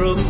यो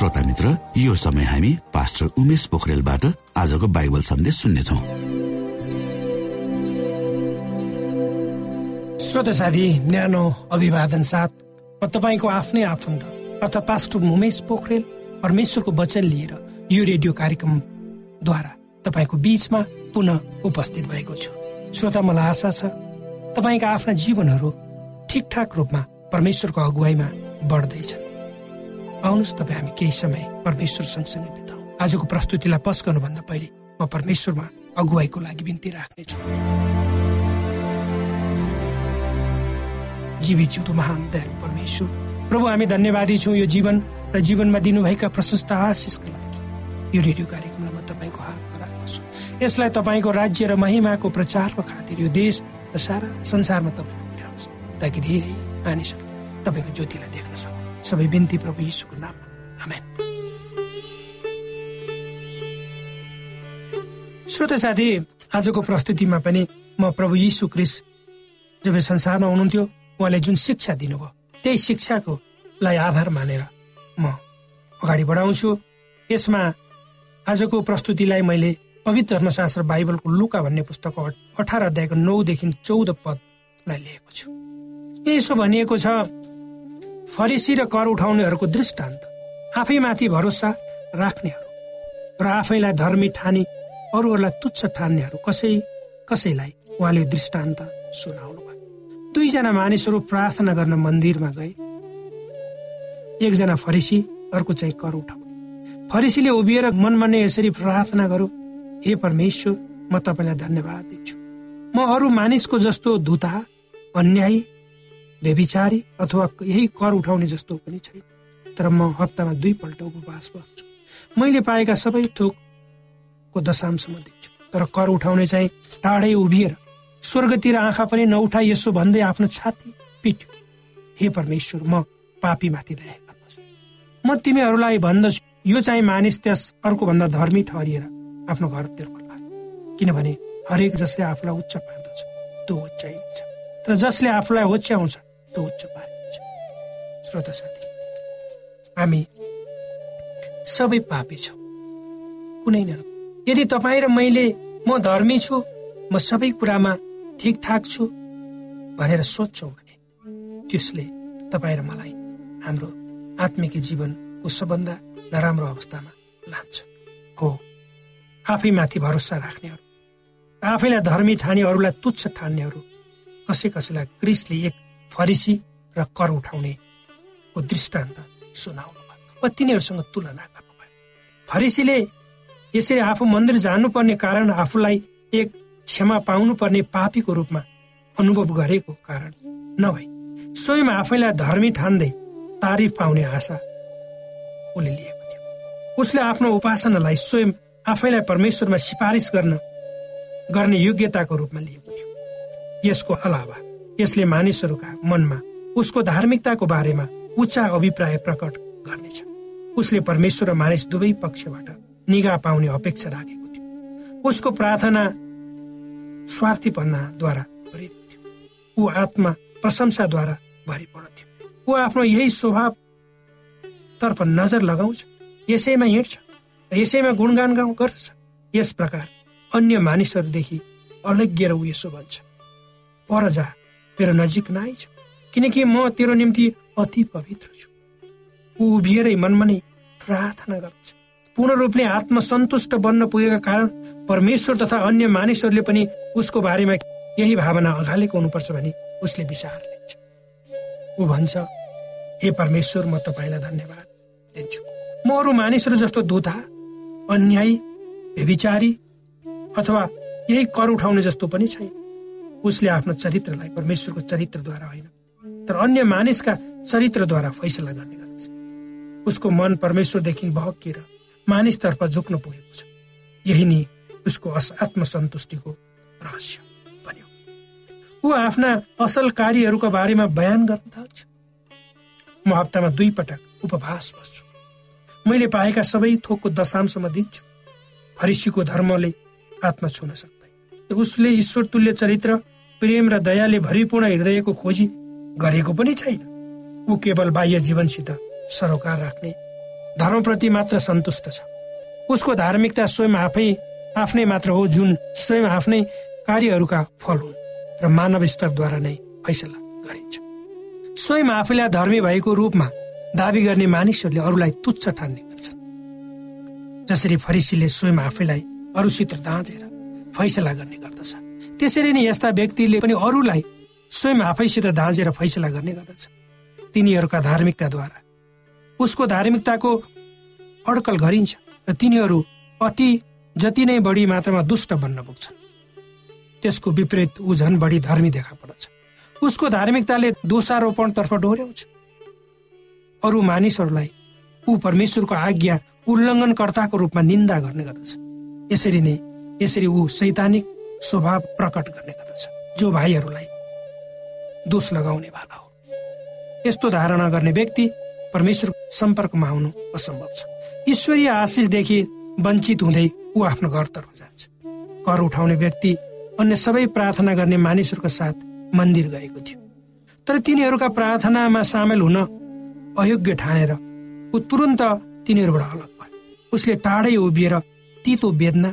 श्रोता मित्र यो समय हामी पास्टर उमेश पोखरेलबाट आजको बाइबल सन्देश सुन्नेछौ। श्रोता साथी न्यानो अभिवादन साथ म तपाईँको आफ्नै आफन्त अर्थात् पास्टर उमेश पोखरेल परमेश्वरको वचन लिएर यो रेडियो कार्यक्रमद्वारा तपाईँको बीचमा पुनः उपस्थित भएको छु। श्रोता मलाई आशा छ तपाईँका आफ्ना जीवनहरू ठिकठाक रूपमा परमेश्वरको अगुवाईमा बढ्दैछन्। आउनुहोस् तपाईँ हामी केही समय परमेश्वर सँगसँगै बिताउँ। आजको प्रस्तुतिलाई पस गर्नुभन्दा पहिले म परमेश्वरमा अगुवाईको लागि बिन्ती राख्नेछु। जीवित जिउँदो महान दयालु परमेश्वर प्रभु हामी धन्यवादी छौँ यो जीवन र जीवनमा दिनुभएका प्रशस्त आशिषका लागि। यो रेडियो कार्यक्रमलाई म तपाईँको हातमा राख्दछु। यसलाई तपाईँको राज्य र महिमाको प्रचारको खातिर यो देश र सारा संसारमा तपाईँले पुर्याउनुहोस् ताकि धेरै मानिसहरूले तपाईँको ज्योतिलाई देख्न सक्छ सबै बिन्ती प्रभु यीशुको नाम। आमेन। श्रोत साथी आजको प्रस्तुतिमा पनि म प्रभु यीशु क्रिस जब संसारमा हुनुहुन्थ्यो उहाँले जुन शिक्षा दिनुभयो त्यही शिक्षाको लाई आधार मानेर म अगाडि बढाउँछु। यसमा आजको प्रस्तुतिलाई मैले पवित्र धर्मशास्त्र बाइबलको लुका भन्ने पुस्तकको अठार अध्यायको नौदेखि चौध पदलाई लिएको छु। यसो भनिएको छ फरिसी र कर उठाउनेहरूको दृष्टान्त आफैमाथि भरोसा राख्नेहरू र आफैलाई धर्मी ठानी अरूहरूलाई तुच्छ ठान्नेहरू कसै कसैलाई उहाँले दृष्टान्त सुनाउनु भयो दुईजना मानिसहरू प्रार्थना गर्न मन्दिरमा गए। एकजना फरिसी अर्को चाहिँ कर उठाउने। फरिसीले उभिएर मनमा नै यसरी प्रार्थना गरौँ हे परमेश्वर म तपाईँलाई धन्यवाद दिन्छु। म अरू मानिसको जस्तो धुता अन्यायी व्यविचारी अथवा यही कर उठाउने जस्तो पनि छैन। तर म हप्तामा दुईपल्ट उपवास गर्छु। मैले पाएका सबै थोकको दशांशमा दिन्छु। तर कर उठाउने चाहिँ टाढै उभिएर स्वर्गतिर आँखा पनि नउठा यसो भन्दै आफ्नो छाती पिट्यो। हे परमेश्वर म पापीमाथि दया म तिमीहरूलाई भन्दछु यो चाहिँ मानिस त्यस अर्को भन्दा धर्मी ठहरिएर आफ्नो घरतिर फर्ला किनभने हरेक जसले आफूलाई उच्च पार्दछ त्यो उच्चाइन्छ तर जसले आफूलाई होच्याउँछ त्यो उच्च पारिन्छ श्रोत साथी हामी सबै पापी छौँ। कुनै न यदि तपाईँ र मैले म धर्मी छु म सबै कुरामा ठिकठाक छु भनेर सोध्छौँ भने त्यसले तपाईँ र मलाई हाम्रो आत्मिक जीवनको सबभन्दा नराम्रो अवस्थामा लान्छ। हो आफैमाथि भरोसा राख्नेहरू आफैलाई धर्मी ठाने अरूलाई तुच्छ ठान्नेहरू कसै कसैलाई क्रिसले एक फरिसी र कर उठाउनेको दृष्टान्त सुनाउनु भयो वा तिनीहरूसँग तुलना गर्नुभयो। फरिसीले यसरी आफू मन्दिर जानुपर्ने कारण आफूलाई एक क्षमा पाउनुपर्ने पापीको रूपमा अनुभव गरेको कारण नभई स्वयं आफैलाई धर्मी ठान्दै तारिफ पाउने आशा उसले लिएको थियो। उसले आफ्नो उपासनालाई स्वयं आफैलाई परमेश्वरमा सिफारिस गर्न गर्ने योग्यताको रूपमा लिएको थियो। यसको अलावा यसले मानिसहरूका मनमा उसको धार्मिकताको बारेमा उच्च अभिप्राय प्रकट गर्नेछ। उसले परमेश्वर र मानिस दुवै पक्षबाट निगा पाउने अपेक्षा राखेको थियो। उसको प्रार्थना स्वार्थीपन्नाद्वारा भरिएको थियो। ऊ आत्मा प्रशंसाद्वारा भरिपूर्ण थियो। ऊ आफ्नो यही स्वभाव तर्फ नजर लगाउँछ यसैमा हिँड्छ र यसैमा गुणगान गाउँ गर्छ। यस प्रकार अन्य मानिसहरूदेखि अलग्गिएर ऊ यसो भन्छ। पर जा मेरो नजिक नआइछ किनकि म तेरो निम्ति अति पवित्र छु। ऊ उभिएरै मनमा नै प्रार्थना गर्छ पूर्ण रूपले आत्मसन्तुष्ट बन्न पुगेका कारण परमेश्वर तथा अन्य मानिसहरूले पनि उसको बारेमा यही भावना अगालेको हुनुपर्छ भने उसले विचार लिन्छ। ऊ भन्छ हे परमेश्वर म तपाईँलाई धन्यवाद दिन्छु। म अरू मानिसहरू जस्तो दुधा अन्यायी व्यविचारी अथवा यही कर उठाउने जस्तो पनि छैन। उसले आफ्नो चरित्रलाई परमेश्वरको चरित्रद्वारा होइन तर अन्य मानिसका चरित्रद्वारा फैसला गर्ने गर्दछ। उसको मन परमेश्वरदेखि बहकिएर मानिसतर्फ झुक्न पुगेको छ। यही नै उसको आत्मसन्तुष्टिको रहस्य बन्यो। ऊ आफ्ना असल कार्यहरूका बारेमा बयान गर्न थाल्छ। म हप्तामा दुई पटक उपवास बस्छु। मैले पाएका सबै थोकको दशांशमा दिन्छु। हरिषीको धर्मले आत्मा छुन सक्दैन उसले ईश्वर तुल्य चरित्र प्रेम र दयाले भरिपूर्ण हृदयको खोजी गरेको पनि छैन। ऊ केवल बाह्य जीवनसित सरोकार राख्ने धर्मप्रति मात्र सन्तुष्ट छ। उसको धार्मिकता स्वयं आफै आफ्नै मात्र हो जुन स्वयं आफ्नै कार्यहरूका फल हुन् र मानव स्तरद्वारा नै फैसला गरिन्छ। स्वयं आफैलाई धर्मी भएको रूपमा दावी गर्ने मानिसहरूले अरूलाई तुच्छ ठान्ने गर्छन्। जसरी फरिसीले स्वयं आफैलाई अरूसित दाँचेर फैसला गर्ने गर्दछ। त्यसरी नै यस्ता व्यक्तिले पनि अरूलाई स्वयं आफैसित दाँजेर फैसला गर्ने गर्दछ। तिनीहरूका धार्मिकताद्वारा। उसको धार्मिकताको अड्कल गरिन्छ र तिनीहरू अति जति नै बढी मात्रामा दुष्ट बन्न पुग्छन्। त्यसको विपरीत ऊ झन् बढी धर्मी देखा पर्छ उसको धार्मिकताले दोषारोपणतर्फ डोर्याउँछ। अरू मानिसहरूलाई ऊ परमेश्वरको आज्ञा उल्लङ्घनकर्ताको रूपमा निन्दा गर्ने गर्दछ। यसरी नै यसरी ऊ सैद्धान्तिक स्वभाव प्रकट गर्ने गर्दछ जो भाइहरूलाई दोष लगाउने वाला हो। यस्तो धारणा गर्ने व्यक्ति परमेश्वर सम्पर्कमा आउनु असम्भव छ। ईश्वरीय आशिषदेखि वञ्चित हुँदै ऊ आफ्नो घरतर्फ जान्छ। कर उठाउने व्यक्ति अन्य सबै प्रार्थना गर्ने मानिसहरूको साथ मन्दिर गएको थियो। तर तिनीहरूका प्रार्थनामा सामेल हुन अयोग्य ठानेर ऊ तुरन्त तिनीहरूबाट अलग भयो। उसले टाढै उभिएर तितो वेदना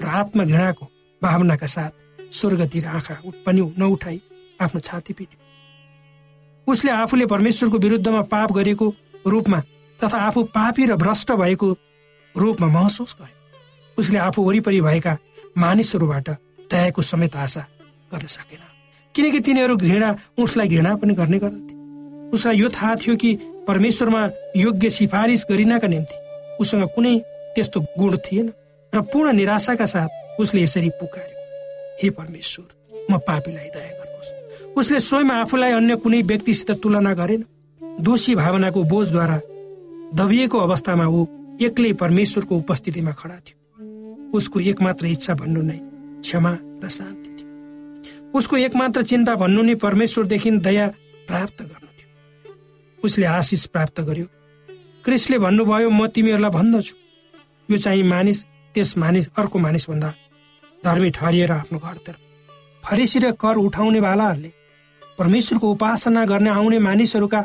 र आत्मघृणाको भावनाका साथ स्वर्गतिर आँखा पनि नउठाई आफ्नो छाती पिट्यो उसले आफूले परमेश्वरको विरुद्धमा पाप गरेको रूपमा तथा आफू पापी र भ्रष्ट भएको रूपमा महसुस गरे। उसले आफू वरिपरि भएका मानिसहरूबाट दयाको समेत आशा गर्न सकेन। किनकि तिनीहरू घृणा उसलाई घृणा पनि गर्ने गर्दथे। उसलाई यो थाहा थियो कि परमेश्वरमा योग्य सिफारिस गरिनका निम्ति उसँग कुनै त्यस्तो गुण थिएन। र पूर्ण निराशाका साथ उसले यसरी पुकार्यो हे परमेश्वर म पापीलाई दया गर्नुहोस्। उसले स्वयं आफूलाई अन्य कुनै व्यक्तिसित तुलना गरेन। दोषी भावनाको बोझद्वारा दबिएको अवस्थामा ऊ एक्लै परमेश्वरको उपस्थितिमा खडा थियो। उसको एकमात्र इच्छा भन्नु नै क्षमा र शान्ति थियो। उसको एकमात्र चिन्ता भन्नु नै परमेश्वरदेखि दया प्राप्त गर्नु थियो। उसले आशिष प्राप्त गर्यो। क्रिसले भन्नुभयो म तिमीहरूलाई भन्दछु। यो चाहिँ मानिस त्यस मानिस अर्को मानिसभन्दा धर्मी ठहरिएर आफ्नो घरतिर फरेसी र कर उठाउने वालाहरूले परमेश्वरको उपासना गर्ने आउने मानिसहरूका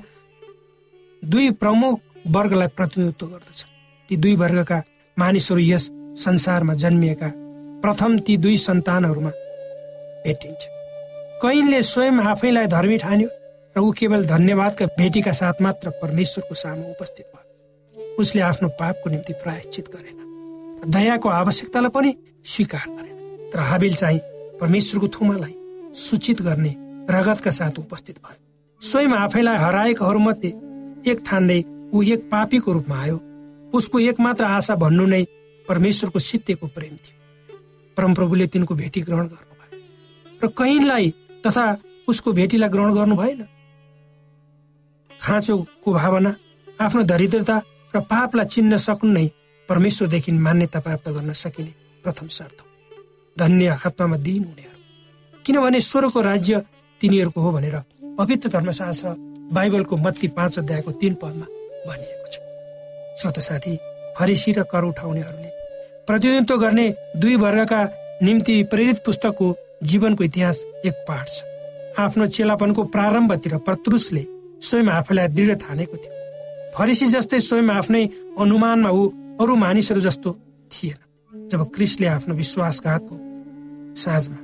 दुई प्रमुख वर्गलाई प्रतिनिधित्व गर्दछ। ती दुई वर्गका मानिसहरू यस संसारमा जन्मिएका प्रथम ती दुई सन्तानहरूमा भेटिन्छ। कैनले स्वयं आफैलाई धर्मी ठान्यो र ऊ केवल धन्यवादका भेटीका साथ मात्र परमेश्वरको सामु उपस्थित भयो। उसले आफ्नो पापको निम्ति प्रायश्चित गरेन। दयाको आवश्यकतालाई पनि स्वीकार गरेन तर हाबिल चाहिँ परमेश्वरको थुमालाई सूचित गर्ने रगतका साथ उपस्थित भयो। स्वयं आफैलाई हराएकाहरूमध्ये एक ठान्दै ऊ एक पापीको रूपमा आयो। उसको एकमात्र आशा भन्नु नै परमेश्वरको सित्तेको प्रेम थियो। परमप्रभुले तिनको भेटी ग्रहण गर्नुभयो। र कैनलाई तथा उसको भेटीलाई ग्रहण गर्नु भएन? खाँचोको भावना आफ्नो दरिद्रता र पापलाई चिन्न सक्नु नै परमेश्वरदेखि मान्यता प्राप्त गर्न सकिने प्रथम शर्त हो। धन्य आत्मामा दिन हुनेहरू किनभने स्वरको राज्य तिनीहरूको हो भनेर पवित्र धर्मशास्त्र बाइबलको मत्ती पाँच अध्यायको तीन पदमा भनिएको छ। श्रोत साथी फरिसी र कर उठाउनेहरूले प्रतिनिधित्व गर्ने दुई वर्गका निम्ति प्रेरित पुस्तकको जीवनको इतिहास एक पाठ छ। आफ्नो चेलापनको प्रारम्भतिर पत्रुसले स्वयं आफैलाई दृढ ठानेको थियो। फरिसी जस्तै स्वयं आफ्नै अनुमानमा ऊ अरू मानिसहरू जस्तो थिएन। जब क्रिसले आफ्नो विश्वासघातको साँझमा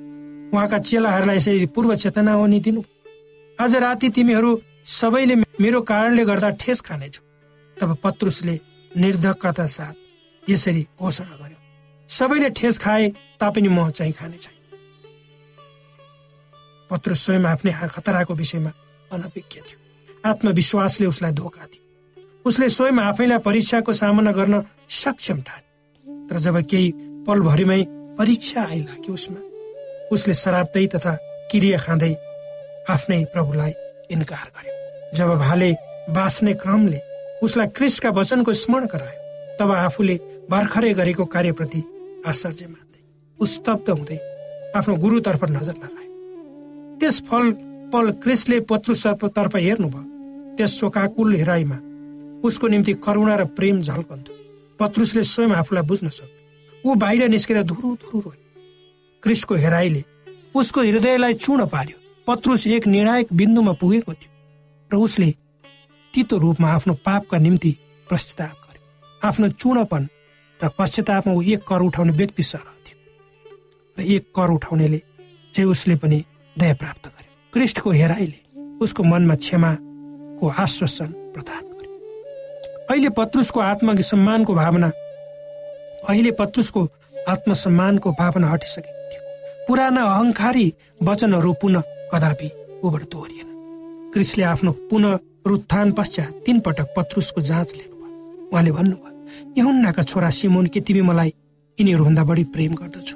उहाँका चेलाहरूलाई यसरी पूर्व चेतना अनि दिनु आज राति तिमीहरू सबैले मेरो कारणले गर्दा ठेस खानेछु। तब पत्रुसले निर्धकता साथ यसरी घोषणा गर्यो सबैले ठेस खाए तापनि म चाहिँ खाने छैन पत्रुस स्वयं आफ्नै खतराको विषयमा अनभिज्ञ थियो। आत्मविश्वासले उसलाई धोका दियो। उसले स्वयं आफैलाई परीक्षाको सामना गर्न सक्षम ठाने। तर जब केही पलभरिमै परीक्षा आइलाग्यो उसमा उसले शराब्दै तथा क्रिया खाँदै आफ्नै प्रभुलाई इन्कार गर्यो। जब भाले बाँच्ने क्रमले उसलाई क्रिस्टका वचनको स्मरण गरायो तब आफूले भर्खरै गरेको कार्यप्रति आश्चर्य मान्दै उस्तब्ध हुँदै आफ्नो गुरुतर्फ नजर लगायो। त्यस फल पल क्रिस्टले पत्रुतर्फ हेर्नुभयो। त्यस शोकाकुल हेराइमा उसको निम्ति करुणा र प्रेम झल्कन्थ्यो। पत्रुसले स्वयं आफूलाई बुझ्न सक्यो। ऊ बाहिर निस्केर धुरु धुरु रोयो। क्रिस्टको हेराइले उसको हृदयलाई चूर्ण पार्यो। पत्रुस एक निर्णायक बिन्दुमा पुगेको थियो र उसले तितो रूपमा आफ्नो पापका निम्ति प्रस्ताव गर्यो। आफ्नो चूर्णपन र पश्चातापमा ऊ एक कर उठाउने व्यक्ति सरह थियो। र एक कर उठाउनेले चाहिँ उसले पनि दया प्राप्त गर्यो। क्रिस्टको हेराइले उसको मनमा क्षमाको आश्वासन प्रदान अहिले पत्रुसको आत्मसम्मानको भावना अहिले पत्रुसको आत्मसम्मानको भावना हटिसकेको थियो। पुराना अहङ्कारी वचनहरू पुनः कदापि उबर दोहोरिएन क्रिसले आफ्नो पुनः उत्थान पश्चात तीन पटक पत्रुसको जाँच लिनुभयो। उहाँले भन्नुभयो यहुन्नाका छोरा सिमोन के तिमी मलाई यिनीहरूभन्दा बढी प्रेम गर्दछु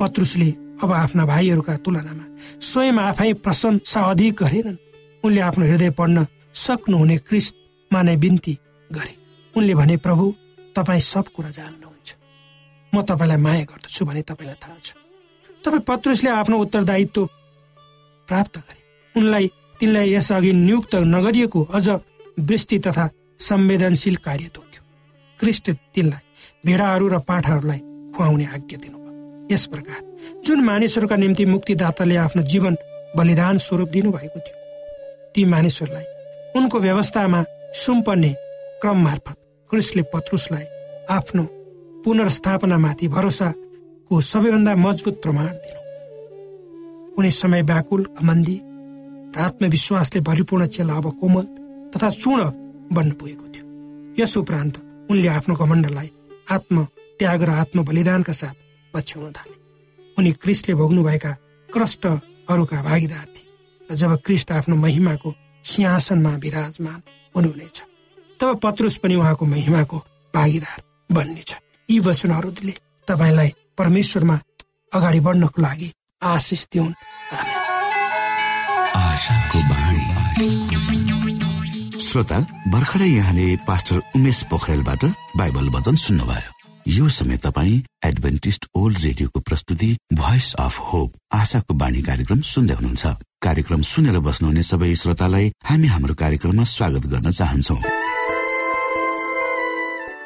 पत्रुसले अब आफ्ना भाइहरूका तुलनामा स्वयं आफै प्रशंसा अधिक गरेनन्। उनले आफ्नो हृदय पढ्न सक्नुहुने क्रिस्टमा नै बिन्ती गरे। उनले भने प्रभु तपाईँ सब कुरा जान्नुहुन्छ। म तपाईँलाई माया गर्दछु भने तपाईँलाई थाहा छ। तपाईँ पत्रुसले आफ्नो उत्तरदायित्व प्राप्त गरे। उनलाई तिनलाई यसअघि नियुक्त नगरिएको अझ वृष्टि तथा संवेदनशील कार्य तोक्यो। क्रिस्ट तिनलाई भेडाहरू र पाठाहरूलाई खुवाउने आज्ञा दिनुभयो। यस प्रकार जुन मानिसहरूका निम्ति मुक्तिदाताले आफ्नो जीवन बलिदान स्वरूप दिनुभएको थियो ती मानिसहरूलाई उनको व्यवस्थामा सुम्पर्ने क्रम मार्फत क्रिस्टले पत्रुसलाई आफ्नो पुनर्स्थापनामाथि भरोसाको सबैभन्दा मजबुत प्रमाण दिनु। कुनै समय व्याकुल घमन्दी र आत्मविश्वासले भरिपूर्ण चेला अब कोमल तथा चूर्ण बन्न पुगेको थियो। यस उपरान्त उनले आफ्नो घमण्डलाई आत्म त्याग र आत्म बलिदानका साथ पछ्याउन थाले। उनी क्रिस्टले भोग्नुभएका कष्टहरूका भागीदार थिए र जब क्रिस्ट आफ्नो महिमाको सिंहासनमा विराजमान हुनुहुनेछ। तब पत्रुस पनि उहाँको महिमाको भागीदार बन्नेछ यी वचनहरूले तपाईँलाई परमेश्वरमा अगाडि बढ्नको लागि आशिष दिउन्। श्रोता भर्खरै यहाँले पास्टर उमेश पोखरेलबाट बाइबल वचन सुन्नुभयो। यो समय तपाईँ एडभेन्टिस्ट ओल्ड रेडियोको प्रस्तुति भोइस अफ होप आशाको बाणी कार्यक्रम सुन्दै हुनुहुन्छ। कार्यक्रम सुनेर बस्नुहुने सबै श्रोतालाई हामी हाम्रो कार्यक्रममा स्वागत गर्न चाहन्छौ।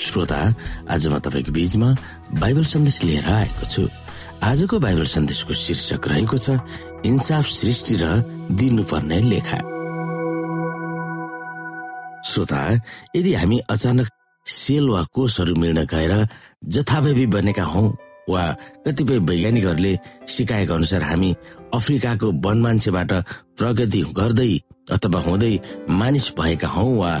श्रोता आज म तपाईँको बीचमा बाइबल सन्देश लिएर आएको छु। आजको बाइबल सन्देशको शीर्षक रहेको छ इन्साफ सृष्टि र दिनुपर्ने लेखा। श्रोता यदि हामी अचानक सेल वा कोषहरू मिल्न गएर जथाभावी बनेका हौ वा कतिपय वैज्ञानिकहरूले सिकाएको अनुसार हामी अफ्रिकाको वन मान्छेबाट प्रगति गर्दै अथवा हुँदै मानिस भएका हौ वा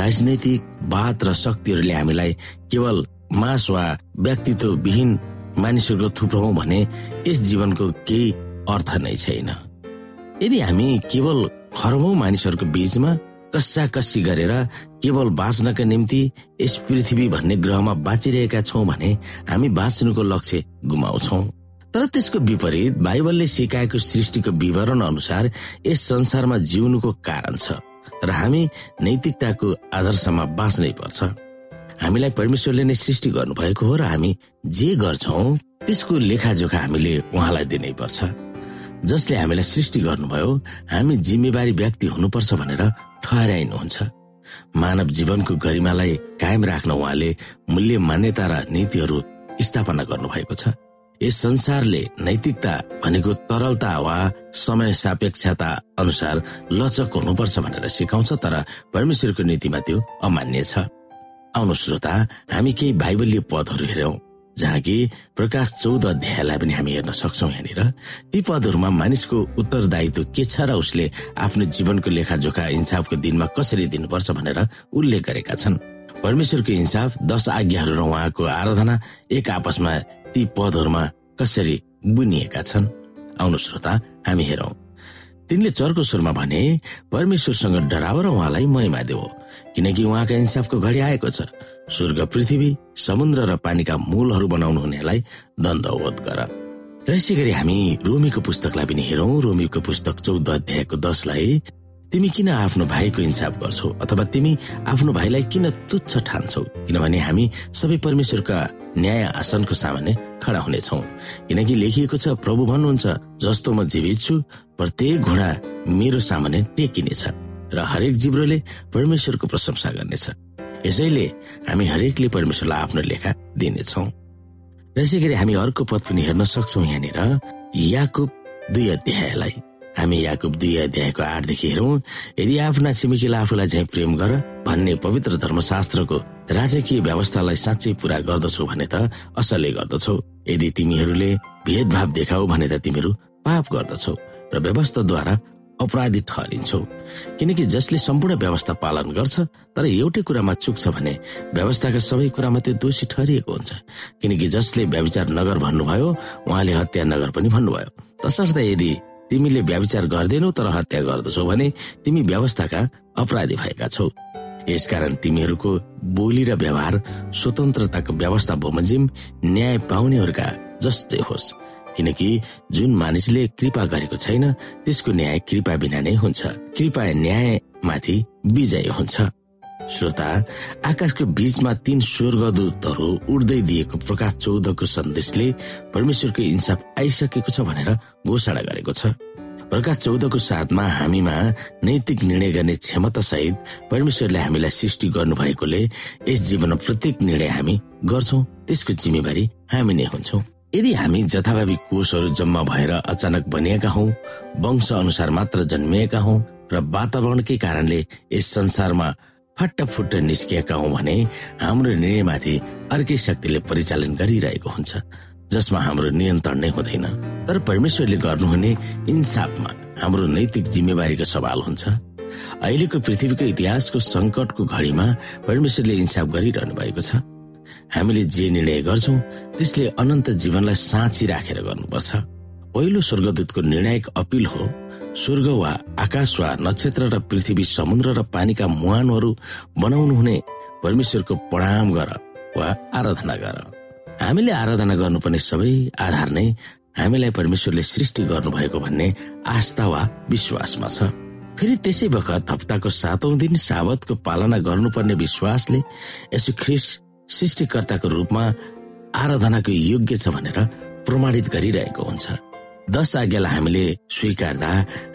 राजनैतिक वाद र शक्तिहरूले हामीलाई केवल मास वा व्यक्तित्व विहीन मानिसहरूको थुप्रो हौ भने यस जीवनको केही अर्थ नै छैन। यदि हामी केवल खरबौं मानिसहरूको बीचमा कस्सा कस्सी गरेर केवल बाँच्नका निम्ति यस पृथ्वी भन्ने ग्रहमा बाँचिरहेका छौँ भने हामी बाँच्नुको लक्ष्य गुमाउँछौ। तर त्यसको विपरीत बाइबलले सिकाएको सृष्टिको विवरण अनुसार यस संसारमा जिउनुको कारण छ र हामी नैतिकताको आदर्शमा बाँच्नै पर्छ। हामीलाई परमेश्वरले नै सृष्टि गर्नुभएको हो र हामी जे गर्छौ त्यसको लेखाजोखा हामीले उहाँलाई दिनै पर्छ। जसले हामीलाई सृष्टि गर्नुभयो हामी जिम्मेवारी व्यक्ति हुनुपर्छ भनेर ठहराइनुहुन्छ। मानव जीवनको गरिमालाई कायम राख्न उहाँले मूल्य मान्यता र नीतिहरू स्थापना गर्नुभएको छ। यस संसारले नैतिकता भनेको तरलता वा समय सापेक्षता अनुसार लचक हुनुपर्छ भनेर सिकाउँछ तर परमेश्वरको नीतिमा त्यो अमान्य छ। आउनु श्रोता हामी केही बाइबलीय पदहरू हेरौँ जहाँ कि प्रकाश चौध अध्यायलाई पनि हामी हेर्न सक्छौ यहाँनिर। ती पदहरूमा मानिसको उत्तरदायित्व के छ र उसले आफ्नो जीवनको लेखाजोखा इन्साफको दिनमा कसरी दिनुपर्छ भनेर उल्लेख गरेका छन्। परमेश्वरको इन्साफ दश आज्ञाहरू र उहाँको आराधना एक आपसमा ती पदहरूमा कसरी बुनिएका छन्? आउनु श्रोता हामी हेरौँ। तिनले चर्को स्वरमा भने परमेश्वरसँग डराव र उहाँलाई महिमा देऊ किनकि उहाँका इन्साफको घडी आएको छ। स्वर्ग पृथ्वी समुद्र र पानीका मूलहरू बनाउनु हुनेलाई दण्डवोध गर। र यसै गरी हामी रोमीको पुस्तकलाई पनि हेरौँ। रोमीको पुस्तक चौध अध्यायको दसलाई तिमी किन आफ्नो भाइको इन्साफ गर्छौ अथवा तिमी आफ्नो भाइलाई किन तुच्छ ठान्छौ? किनभने हामी सबै परमेश्वरका न्याय आसनको सामान्य खडा हुनेछौ। किनकि लेखिएको छ प्रभु भन्नुहुन्छ जस्तो म जीवित छु प्रत्येक घोडा मेरो सामान्य टेकिनेछ र हरेक जिब्रोले परमेश्वरको प्रशंसा गर्नेछ। यसैले हामी हरेकले परमेश्वरलाई आफ्नो लेखा दिनेछौ। यसै गरी हामी अर्को पद पनि हेर्न सक्छौ यहाँनिर याकुब दुई अध्यायलाई। हामी याकुब दुई अध्यायको आठदेखि हेरौँ यदि आफ्ना छिमेकीलाई आफूलाई झै प्रेम गर भन्ने पवित्र धर्मशास्त्रको राजकीय व्यवस्थालाई साँच्चै पूरा गर्दछौ भने त असलै गर्दछौ। यदि तिमीहरूले भेदभाव देखाऊ भने त तिमीहरू पाप गर्दछौ र व्यवस्थाद्वारा अपराधी ठहरिन्छौ। किनकि जसले सम्पूर्ण व्यवस्था पालन गर्छ तर एउटै कुरामा चुक्छ भने व्यवस्थाका सबै कुरामा त्यो दोषी ठहरिएको हुन्छ। किनकि जसले व्यविचार नगर भन्नुभयो उहाँले हत्या नगर पनि भन्नुभयो। तसर्थ यदि तिमीले व्यविचार गर्दैनौ तर हत्या गर्दछौ भने तिमी व्यवस्थाका अपराधी भएका छौ। यसकारण तिमीहरूको बोली र व्यवहार स्वतन्त्रताको व्यवस्था बमोजिम न्याय पाउनेहरूका जस्तै होस् किनकि जुन मानिसले कृपा गरेको छैन त्यसको न्याय कृपा बिना नै हुन्छ। कृपा न्यायमाथि विजय हुन्छ। श्रोता आकाशको बीचमा तीन स्वर्गदूतहरू उड्दै दिएको प्रकाश चौधको सन्देशले परमेश्वरको इन्साफ आइसकेको छ भनेर घोषणा गरेको छ। प्रकाश चौधको साथमा हामीमा नैतिक निर्णय गर्ने क्षमता सहित परमेश्वरले हामीलाई सृष्टि गर्नु भएकोले यस जीवनमा प्रत्येक निर्णय हामी गर्छौ त्यसको जिम्मेवारी हामी नै हुन्छौँ। यदि हामी जथाभावी कोषहरू जम्मा भएर अचानक बनिएका हौ वंश अनुसार मात्र जन्मिएका हौ र वातावरणकै कारणले यस संसारमा फुट्ट निस्किएका हौ भने हाम्रो निर्णयमाथि अर्कै शक्तिले परिचालन गरिरहेको हुन्छ जसमा हाम्रो नियन्त्रण नै हुँदैन। तर परमेश्वरले गर्नुहुने इन्साफमा हाम्रो नैतिक जिम्मेवारीको सवाल हुन्छ। अहिलेको पृथ्वीको इतिहासको संकटको घडीमा परमेश्वरले इन्साफ गरिरहनु भएको छ। हामीले जे निर्णय गर्छौँ त्यसले अनन्त जीवनलाई साँची राखेर गर्नुपर्छ। पहिलो स्वर्गदूतको निर्णायक अपिल हो स्वर्ग वा आकाश वा नक्षत्र र पृथ्वी समुद्र र पानीका मुहानहरू बनाउनु हुने परमेश्वरको प्रणाम गर वा आराधना गर। हामीले आराधना गर्नुपर्ने सबै आधार नै हामीलाई परमेश्वरले सृष्टि गर्नुभएको भन्ने आस्था वा विश्वासमा छ। फेरि त्यसै बखत हप्ताको सातौं दिन सावतको पालना गर्नुपर्ने विश्वासले यसो ख्रिस सृष्टिकर्ताको रूपमा आराधनाको योग्य छ भनेर प्रमाणित गरिरहेको हुन्छ। दश आज्ञालाई हामीले स्वीकार्दा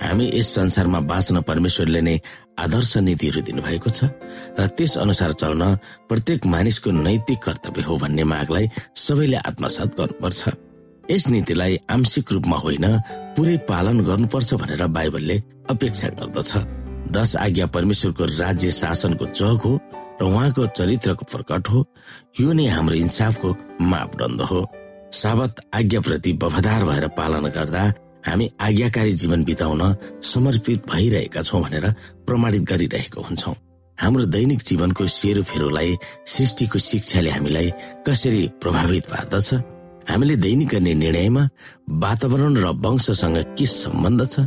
हामी यस संसारमा बाँच्न परमेश्वरले नै आदर्श नीतिहरू दिनुभएको छ र त्यस अनुसार चल्न प्रत्येक मानिसको नैतिक कर्तव्य हो भन्ने मागलाई सबैले आत्मसात गर्नुपर्छ। यस नीतिलाई आंशिक रूपमा होइन पुरै पालन गर्नुपर्छ भनेर बाइबलले अपेक्षा गर्दछ। दश आज्ञा परमेश्वरको राज्य शासनको चौक हो र उहाँको चरित्रको प्रकट हो। यो नै हाम्रो इन्साफको मापदण्ड हो। साबत आज्ञाप्रति वफादार भएर पालना गर्दा हामी आज्ञाकारी जीवन बिताउन समर्पित भइरहेका छौँ भनेर प्रमाणित गरिरहेको हुन्छौ। हाम्रो दैनिक जीवनको सेरोफेरोलाई सृष्टिको शिक्षाले हामीलाई कसरी प्रभावित पार्दछ? हामीले दैनिक गर्ने निर्णयमा वातावरण र वंशसँग के सम्बन्ध छ?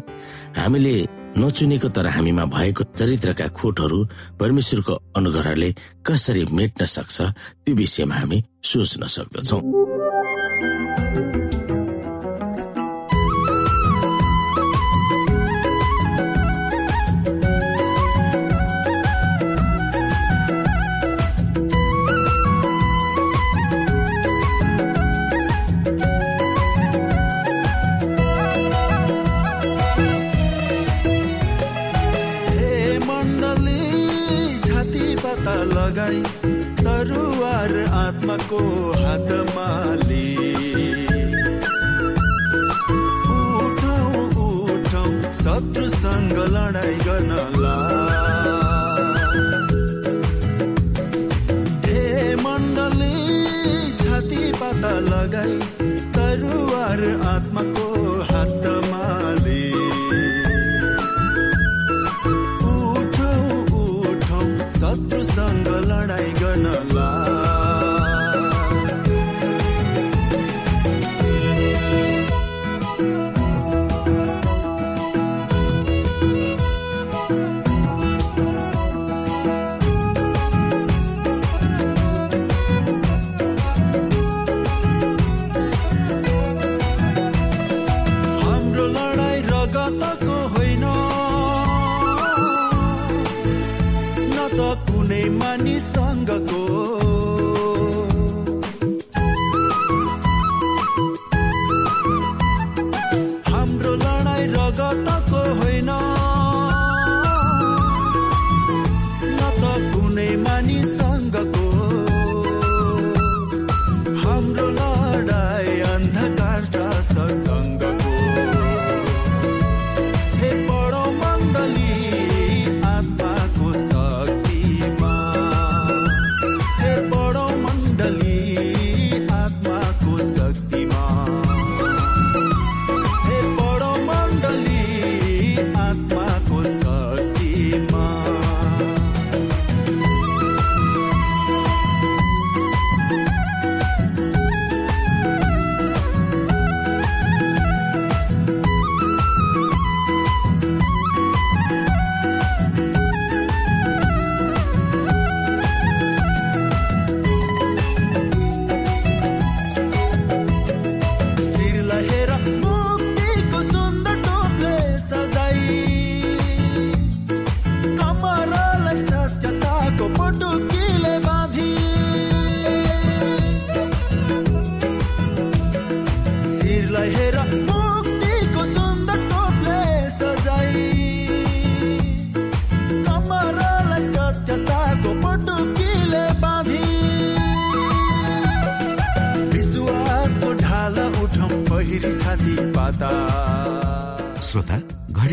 हामीले नचुनेको तर हामीमा भएको चरित्रका खोटहरू परमेश्वरको अनुग्रहले कसरी मेट्न सक्छ? त्यो विषयमा हामी सोच्न सक्दछौँ। आत्माको हातमा उठौँ उठौँ शत्रुसँग लडाइँ गर्नला हे